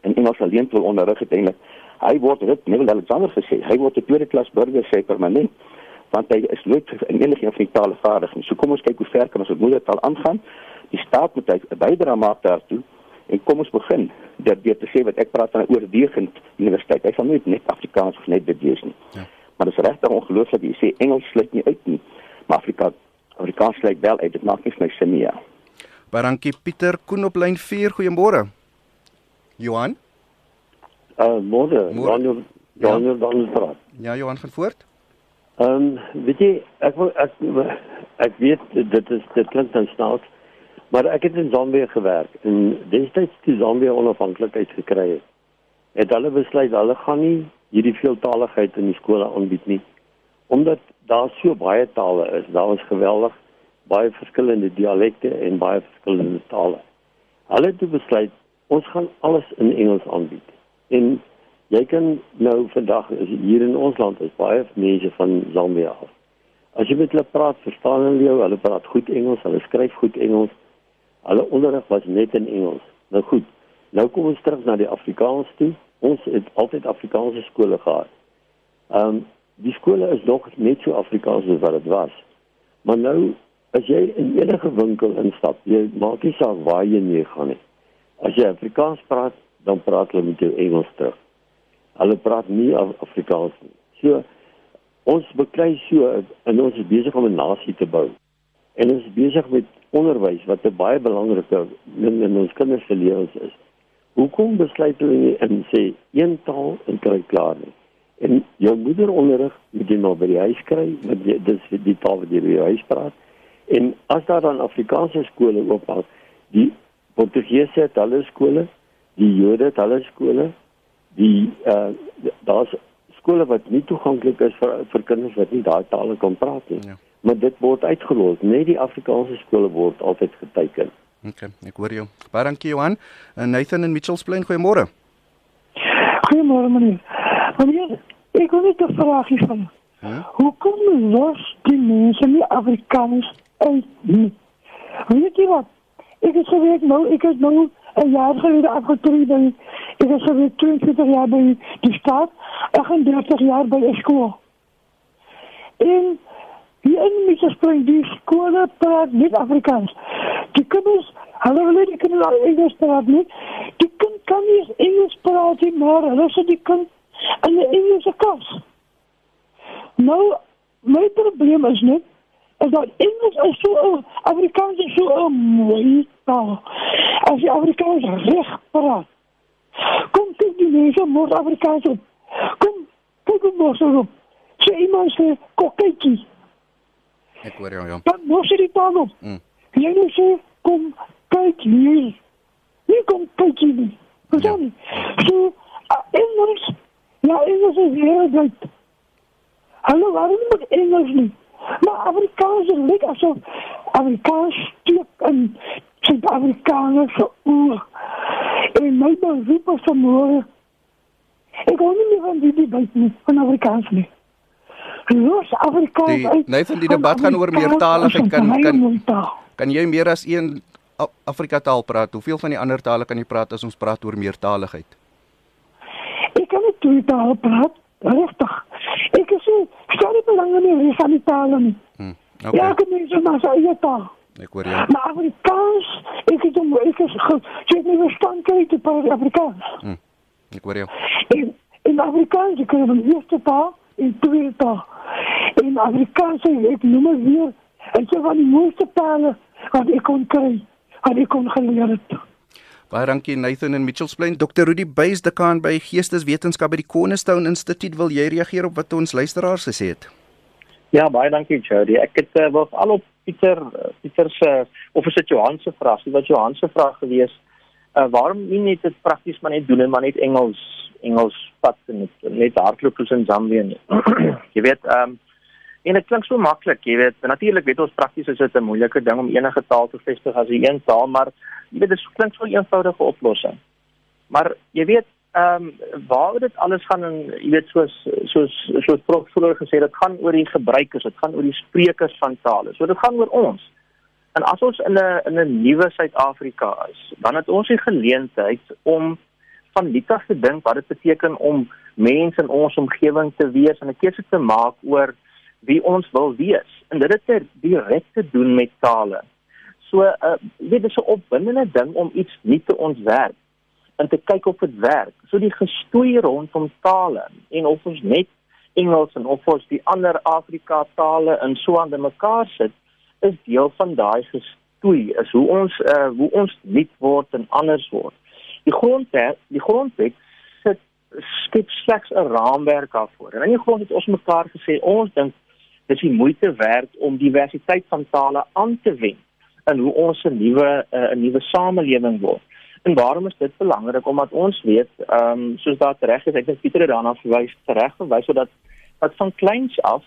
in Engels alleen wil onderrig uiteindelik. Hy word dit Neville Alexander gesê, hy word 'n tweede klas burger sê permanent want hy is nooit in enige een van die tale vaardig nie. So kom ons kyk hoe ver kan ons op moedertaal aangaan. Die staat moet 'n bydrae maak daartoe. En kom ons begin dat dit te sê wat ek praat van 'n oorwegend universiteit. Hy sal nooit net Afrikaans of net dit wees nie. Ja. Maar dit is regtig ongelooflik jy sê Engels sluit nie uit nie. Maar Afrika Afrikaans sluit wel uit. Dit maak nie vir my sin nie. Ja. Barankie Pieter Koen op lyn 4. Goeiemôre. Johan? Uh môre. Daniel Daniel ja. Daniel praat. Ja, Johan gaan voort. Ehm um, weet jy ek ek ek weet dit is dit klink dan snaaks maar ek het in Zambia gewerk en destyds toe Zambia onafhanklikheid gekry het het hulle besluit hulle gaan nie hierdie veeltaaligheid in die skole aanbied nie omdat daar so baie tale is daar was geweldig baie verskillende dialekte en baie verskillende tale. Hulle het besluit ons gaan alles in Engels aanbied. En jy kan nou vandag hier in ons land is baie mense van Zambia af. As jy met hulle praat, verstaan hulle jou. Hulle praat goed Engels, hulle skryf goed Engels. Hulle onderrig was net in Engels. Nou goed. Nou kom ons terug na die Afrikaans toe. Ons het altyd Afrikaanse skole gehad. Ehm um, die skole is nog net so Afrikaans as wat dit was. Maar nou as jy in enige winkel instap, jy maak nie saak waar jy gaan nie. As jy Afrikaans praat, dan praat hulle met jou Engels terug. Hulle praat nie Afrikaans nie. So ons beklei so en ons is besig om 'n nasie te bou. En ons is besig met onderwys wat 'n baie belangrike ding in ons kinders se lewens is. Hoekom besluit hulle nie en sê een taal en kry klaar nie? En jou moederonderrig moet jy nou by die huis kry, want dis die taal wat jy by die huis praat. En as daar dan Afrikaanse skole oop is, die Portugese het hulle skole, die Jode het hulle skole, die uh daar's skole wat nie toeganklik is vir vir kinders wat nie daai tale kan praat nie. Ja. Maar dit word uitgelos. Net die Afrikaanse skole word altyd geteken. OK, ek hoor jou. Baie dankie Johan. En Nathan in Mitchells Plain, goeiemôre. Goeiemôre meneer. Meneer, ek wil net 'n vraagie vra. Huh? Hoe kom los die mense nie Afrikaans uit nie? Weet jy wat? Ek het geweet nou, ek het nou 'n jaar gelede afgetree Ik heb zo'n 22 jaar bij de stad, 38 jaar de school. En die in spring die scholen praat niet Afrikaans. Die kinders, hallo, die kunnen al Engels praten niet. Die kind kan niet Engels praten, maar hulle ze die kind in de Engelse klas. Nou, mijn probleem is niet, is dat Engels is zo, Afrikaans is zo mooi taal. Als je Afrikaans recht praat. Kom kyk die mense mos Afrikaans op. Kom, hoe mos hulle op. Sê iemand sê koketjie. Ek hoor jou, ja. Dan mos dit dan op. Mm. Jy moet sê kom kyk hier. Nie kom kyk hier nie. Verstaan ja. nie? So, uh, Engels, ja, Engels is wereldwijd. Hallo, waarom moet Engels nie? Maar Afrikaans lekker asof Afrikaans steek in Suid-Afrikaanse oor. En my beroep is vanmôre. Ek hoor nie van die debat nie van Afrikaans nie. Los Afrikaans die, uit. Nee, van die debat gaan oor meertaligheid kan kan kan jy meer as een Afrika taal praat? Hoeveel van die ander tale kan jy praat as ons praat oor meertaligheid? Ek kan nie twee tale praat. Regtig. Ek sê, stel nie belang in die van die tale nie. Hmm, okay. Ja, ek nie so maar sê jy taal. Ek hoor jou. Maar Afrikaans, ek het hom ek is goed. Jy het nie verstaan kry te praat Afrikaans. Hm. Ek hoor jou. En in Afrikaans ek kan van eerste taal in tweede taal. In Afrikaans ek noem maar weer en so van die mooiste tale wat ek kon kry. Wat ek kon geleer het. Baie dankie Nathan en Mitchells Plain. Dr. Rudy Buys dekaan by Geesteswetenskap by die Cornerstone Instituut. Wil jy reageer op wat ons luisteraars gesê het? Ja, baie dankie Jody. Ek het uh, was al op Pieter Pieter se of is dit Johan se vraag? Dit was Johan se vraag gewees. Uh waarom nie net dit prakties maar net doen en maar net Engels Engels pad en net, net hardloop soos in Zambië nie. jy weet, ehm um, en dit klink so maklik, jy weet. Natuurlik weet ons prakties is dit 'n moeilike ding om enige taal te vestig as 'n een taal, maar jy weet dit klink so 'n eenvoudige oplossing. Maar jy weet ehm um, waar dit alles gaan en jy weet soos soos soos prof vroeër gesê dit gaan oor die gebruikers, dit gaan oor die sprekers van tale. So dit gaan oor ons. En as ons in 'n in 'n nuwe Suid-Afrika is, dan het ons die geleentheid om van af te dink wat dit beteken om mense in ons omgewing te wees en 'n keuse te maak oor wie ons wil wees. En dit het direk te doen met tale. So uh dit is 'n opwindende ding om iets nuut te ontwerp en te kyk of dit werk. So die gestoei rondom tale en of ons net Engels en of ons die ander Afrika tale in so aan mekaar sit, is deel van daai gestoei. Is hoe ons uh hoe ons nuut word en anders word. Die grondwet, die grondwet skep slegs 'n raamwerk daarvoor. En in die grond het ons mekaar gesê ons dink dis die moeite werd om diversiteit van tale aan te wend in hoe ons 'n nuwe uh, 'n nuwe samelewing word. En waarom is dit belangrik? Omdat ons weet, ehm um, soos daar reg is, ek dink Pieter het daarna verwys, reg verwys sodat dat van kleins af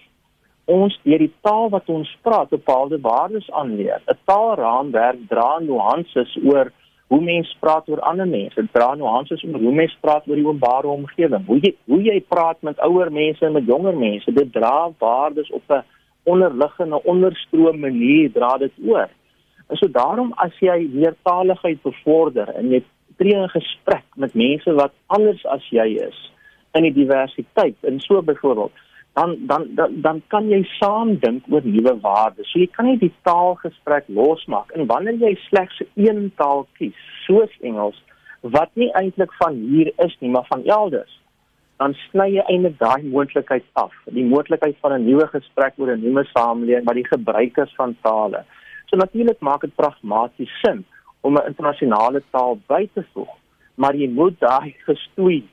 ons deur die taal wat ons praat bepaalde waardes aanleer. 'n Taalraamwerk dra nuances oor hoe mense praat oor ander mense. Dit dra nuances oor hoe mense praat oor die openbare omgewing. Hoe jy hoe jy praat met ouer mense en met jonger mense. Dit dra waardes op 'n onderliggende onderstroom manier dra dit oor. En so daarom as jy meertaligheid bevorder en jy tree in gesprek met mense wat anders as jy is in die diversiteit en so byvoorbeeld dan dan dan, dan kan jy saam dink oor nuwe waardes. So jy kan nie die taalgesprek losmaak en wanneer jy slegs een taal kies, soos Engels, wat nie eintlik van hier is nie, maar van elders, dan sny jy eintlik daai moontlikheid af. Die moontlikheid van 'n nuwe gesprek oor 'n nuwe samelewing wat die gebruikers van tale. So natuurlik maak dit pragmaties sin om 'n internasionale taal by te voeg, maar jy moet daai gestoei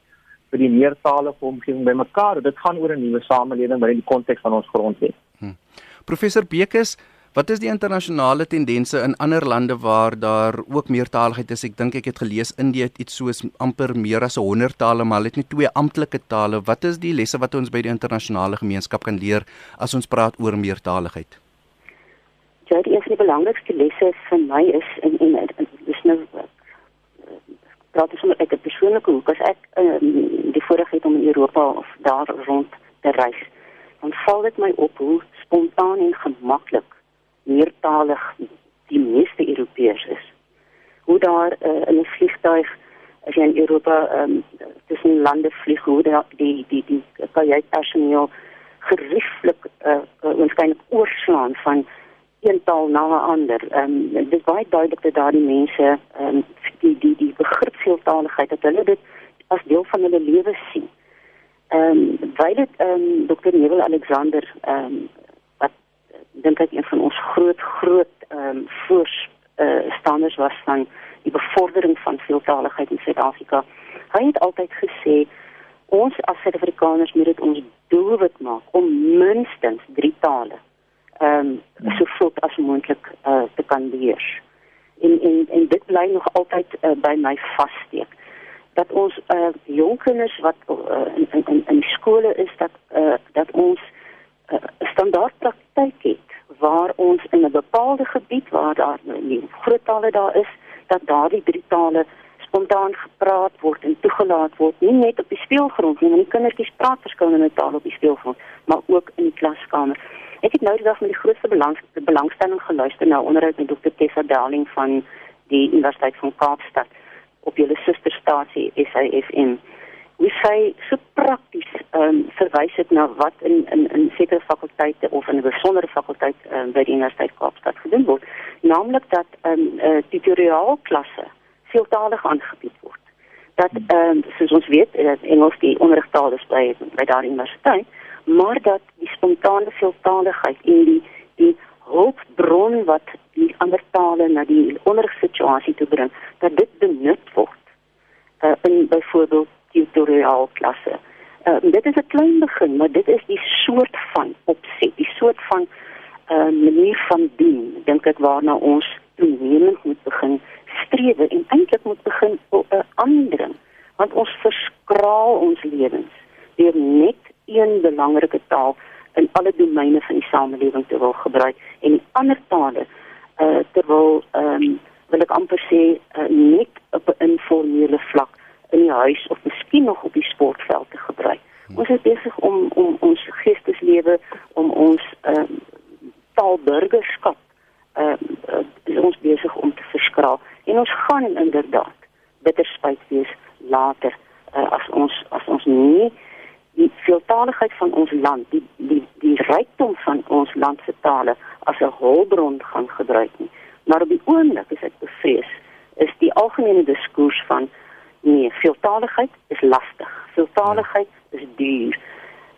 vir die meertalige omgewing bymekaar. Dit gaan oor 'n nuwe samelewing binne die konteks van ons grondwet. Hmm. Professor Bekes, wat is die internasionale tendense in ander lande waar daar ook meertaligheid is? Ek dink ek het gelees Indië het iets soos amper meer as 100 tale, maar hulle het net twee amptelike tale. Wat is die lesse wat ons by die internasionale gemeenskap kan leer as ons praat oor meertaligheid? Ja, die eerste belangrikste lesse vir my is in in is nou praat ek sommer uit 'n persoonlike hoek. As ek um, die voorreg het om in Europa of daar rond te reis dan val dit my op hoe spontaan en gemaklik meertalig die meeste Europeërs is. Hoe daar uh, in 'n vliegtuig as jy in Europa um, tussen lande vlieg hoe daar die die die kajuitpersoneel gerieflik uh, uh, waarskynlik oorslaan van een taal na 'n ander. Ehm um, dit is baie duidelik dat daardie mense ehm um, die die die begrip veeltaaligheid dat hulle dit as deel van hulle lewe sien. Ehm um, weil dit ehm um, Dr. Neville Alexander ehm um, wat dink ek een van ons groot groot ehm um, voorstanders uh, was van die bevordering van veeltaaligheid in Suid-Afrika. Hy het altyd gesê ons as Suid-Afrikaners moet dit ons doelwit maak om minstens 3 tale ehm um, so vroeg as moontlik uh, te kan leer. En en en dit bly nog altyd uh, by my vassteek. Dat ons uh, jong kinders wat uh, in in in skole is dat uh, dat ons uh, standaard praktyk het waar ons in 'n bepaalde gebied waar daar nie groot tale daar is dat daardie drie tale spontaan gepraat word en toegelaat word. Nie net op die speelgrond nie want die kindertjies praat verskillende tale op die speelgrond maar ook in die klaskamer Ek het nou die dag met die grootste belang, belangstelling geluister na onderhoud met Dr. Tessa Darling van die Universiteit van Kaapstad op julle susterstasie SAFM. Wie sê so prakties um, verwys dit na wat in in in sekere fakulteite of in 'n besondere fakulteit um, by die Universiteit Kaapstad gedoen word, naamlik dat ehm um, uh, tutoriaalklasse veeltalig aangebied word. Dat ehm um, soos ons weet, dat Engels die onderrigtaal is by by daardie universiteit maar dat die spontane veeltaaligheid en die die hulpbron wat die ander tale na die onderrigsituasie toe bring, dat dit benut word uh, in byvoorbeeld tutorial klasse. Uh, dit is 'n klein begin, maar dit is die soort van opset, die soort van 'n uh, manier van doen, dink ek waarna ons toenemend moet begin strewe en eintlik moet begin ander want ons verskraal ons lewens deur net een belangrike taal in alle domeine van die samelewing te wil gebruik en die ander tale uh terwyl ehm um, wil ek amper sê uh, net op 'n informele vlak in die huis of miskien nog op die sportveld te gebruik. Hmm. Ons is besig om om ons geesteslewe om ons ehm um, taalburgerskap ehm uh, uh, ons besig om te verskraal en ons gaan inderdaad bitter spyt wees later uh, as ons as ons nie die veeltaaligheid van ons land, die die die rykdom van ons land se tale as 'n hulpbron gaan gebruik nie. Maar op die oomblik is ek bevrees is die algemene diskurs van nee, veeltaaligheid is lastig. Veeltaaligheid is duur.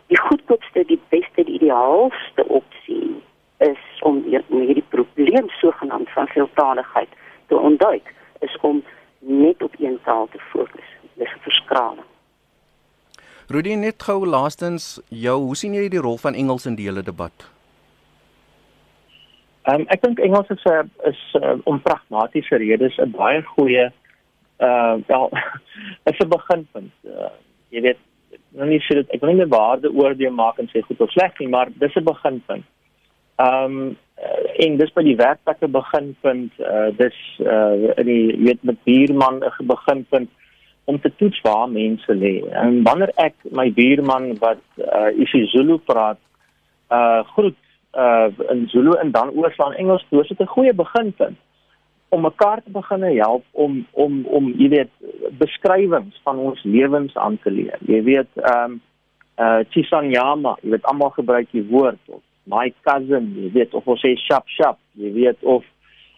Die goedkoopste, die beste, die ideaalste opsie is om hierdie probleem sogenaamd van veeltaaligheid te ontduik is om net op een taal te fokus. Dis verskraling. Rudy net gou laastens jou hoe sien jy die rol van Engels in die hele debat? Um, ek dink Engels is 'n is uh, om pragmatiese redes 'n baie goeie uh wel is 'n beginpunt. Uh, jy weet nou nie sê dit ek wil nie meer waarde oordeel maak en sê goed of sleg nie, maar dis 'n beginpunt. Um en dis by die werkplekke beginpunt, uh dis uh in die weet met buurman 'n beginpunt om te toets waar mense lê. En wanneer ek my buurman wat uh, isiZulu praat, uh groet uh in Zulu en dan oorslaan Engels toe, is dit 'n goeie beginpunt om mekaar te begin help om om om jy weet beskrywings van ons lewens aan te leer. Jy weet ehm um, uh Chisanyama, jy weet almal gebruik die woord of my cousin, jy weet of ons sê shap shap, jy weet of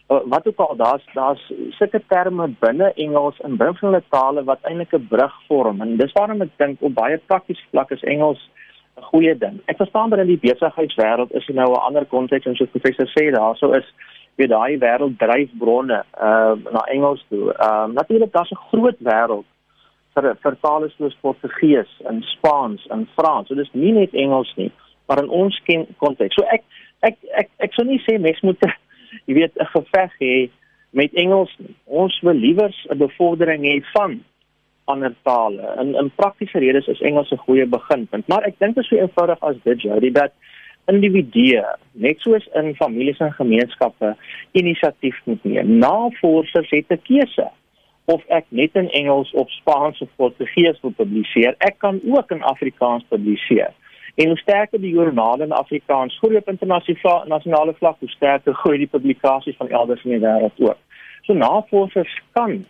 wat ook al daar's daar's sulke terme binne Engels en binne hulle tale wat eintlik 'n brug vorm en dis waarom ek dink op baie praktiese vlak is Engels 'n goeie ding. Ek verstaan dat in die besigheidswêreld is dit nou 'n ander konteks en soos professor sê daarso is weet daai wêreld dryf bronne uh na Engels toe. Ehm uh, natuurlik daar's 'n groot wêreld vir vir tale soos Portugees en Spaans en Frans. So dis nie net Engels nie, maar in ons konteks. So ek ek ek ek sou nie sê mens moet jy weet 'n geveg hê met Engels. Ons wil liewer 'n bevordering hê van ander tale. In in praktiese redes is Engels 'n goeie beginpunt, maar ek dink dit is so eenvoudig as dit Jody dat individue net soos in families en gemeenskappe inisiatief moet neem. Navorsers het 'n keuse of ek net in Engels of Spaans of Portugees wil publiseer. Ek kan ook in Afrikaans publiseer. En hoe sterker die joernale in Afrikaans groei op internasionale vlak, hoe sterker groei die publikasies van elders in die wêreld ook. So navorsers kan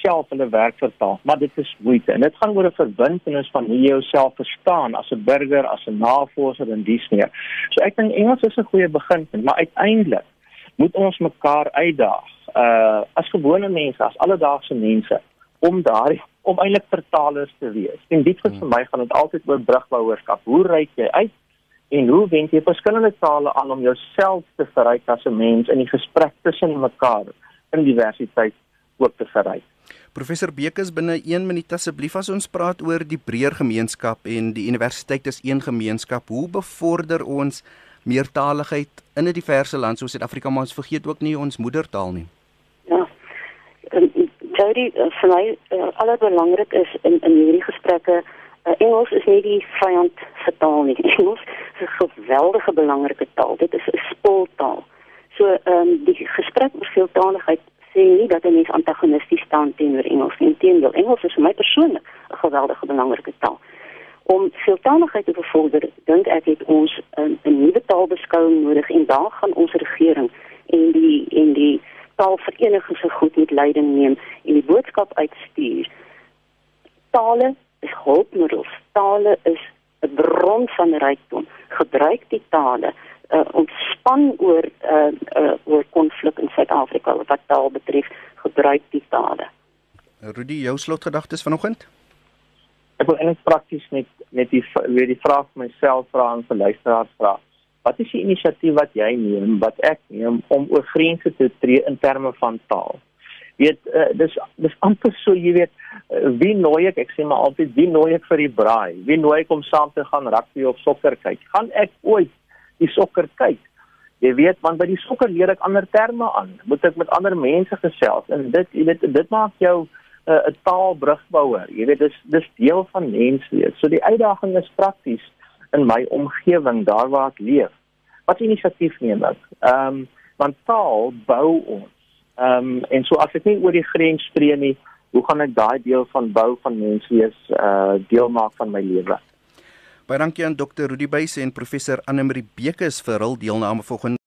self hulle werk vertaal, maar dit is moeite en dit gaan oor 'n verbintenis van hoe jy jouself verstaan as 'n burger, as 'n navorser en dies meer. So ek dink Engels is 'n goeie beginpunt, maar uiteindelik moet ons mekaar uitdaag uh as gewone mense, as alledaagse mense om daardie om eintlik vertalers te wees. En dit vir my gaan dit altyd oor brugbouerskap. Hoe reik jy uit en hoe wend jy verskillende tale aan om jouself te verryk as 'n mens in die gesprek tussen mekaar in diversiteit ook te verryk? Professor Bekes binne 1 minuut asseblief as ons praat oor die breër gemeenskap en die universiteit is een gemeenskap. Hoe bevorder ons meertaligheid in 'n diverse land soos Suid-Afrika maar ons vergeet ook nie ons moedertaal nie. Ja. Jody, uh, vir my uh, allerbelangrik is in in hierdie gesprekke uh, Engels is nie die vyand vir taal nie. Engels is 'n geweldige belangrike taal. Dit is 'n spoeltaal. So ehm um, die gesprek oor veeltaaligheid sê nie dat 'n mens antagonisties staan teenoor Engels nie. Inteendeel, Engels is vir my persoonlik 'n geweldige belangrike taal. Om veeltaaligheid te bevorder, dink ek het ons 'n 'n nuwe taalbeskouing nodig en daar gaan ons regering en die en die taalvereniging se goed met leiding neem en die boodskap uitstuur. Tale is hulpmiddels. Tale is 'n bron van rykdom. Gebruik die tale uh, ontspan oor uh, uh, oor konflik in Suid-Afrika wat taal betref, gebruik die tale. Rudy, jou slotgedagtes vanoggend? Ek wil eintlik prakties net net die weer die vraag vir myself vra en vir luisteraars vra. Wat is die inisiatief wat jy neem, wat ek neem om oor grense te tree in terme van taal? Weet, uh, dis dis amper so jy weet uh, wie nooi ek ek sê maar altyd wie nooi ek vir die braai wie nooi ek om saam te gaan rugby of sokker kyk gaan ek ooit die sokker kyk. Jy weet, want by die sokker leer ek ander terme aan. Moet ek met ander mense gesels en dit jy weet dit maak jou uh, 'n uh, taalbrugbouer. Jy weet dis dis deel van menswees. So die uitdaging is prakties in my omgewing daar waar ek leef. Wat inisiatief neem ek? Ehm um, want taal bou ons. Ehm um, en so as ek nie oor die grens tree nie, hoe gaan ek daai deel van bou van menswees uh deel maak van my lewe? Baie dankie aan Dr. Rudy Buys en professor Anne Marie Bekes vir hul deelname vanoggend.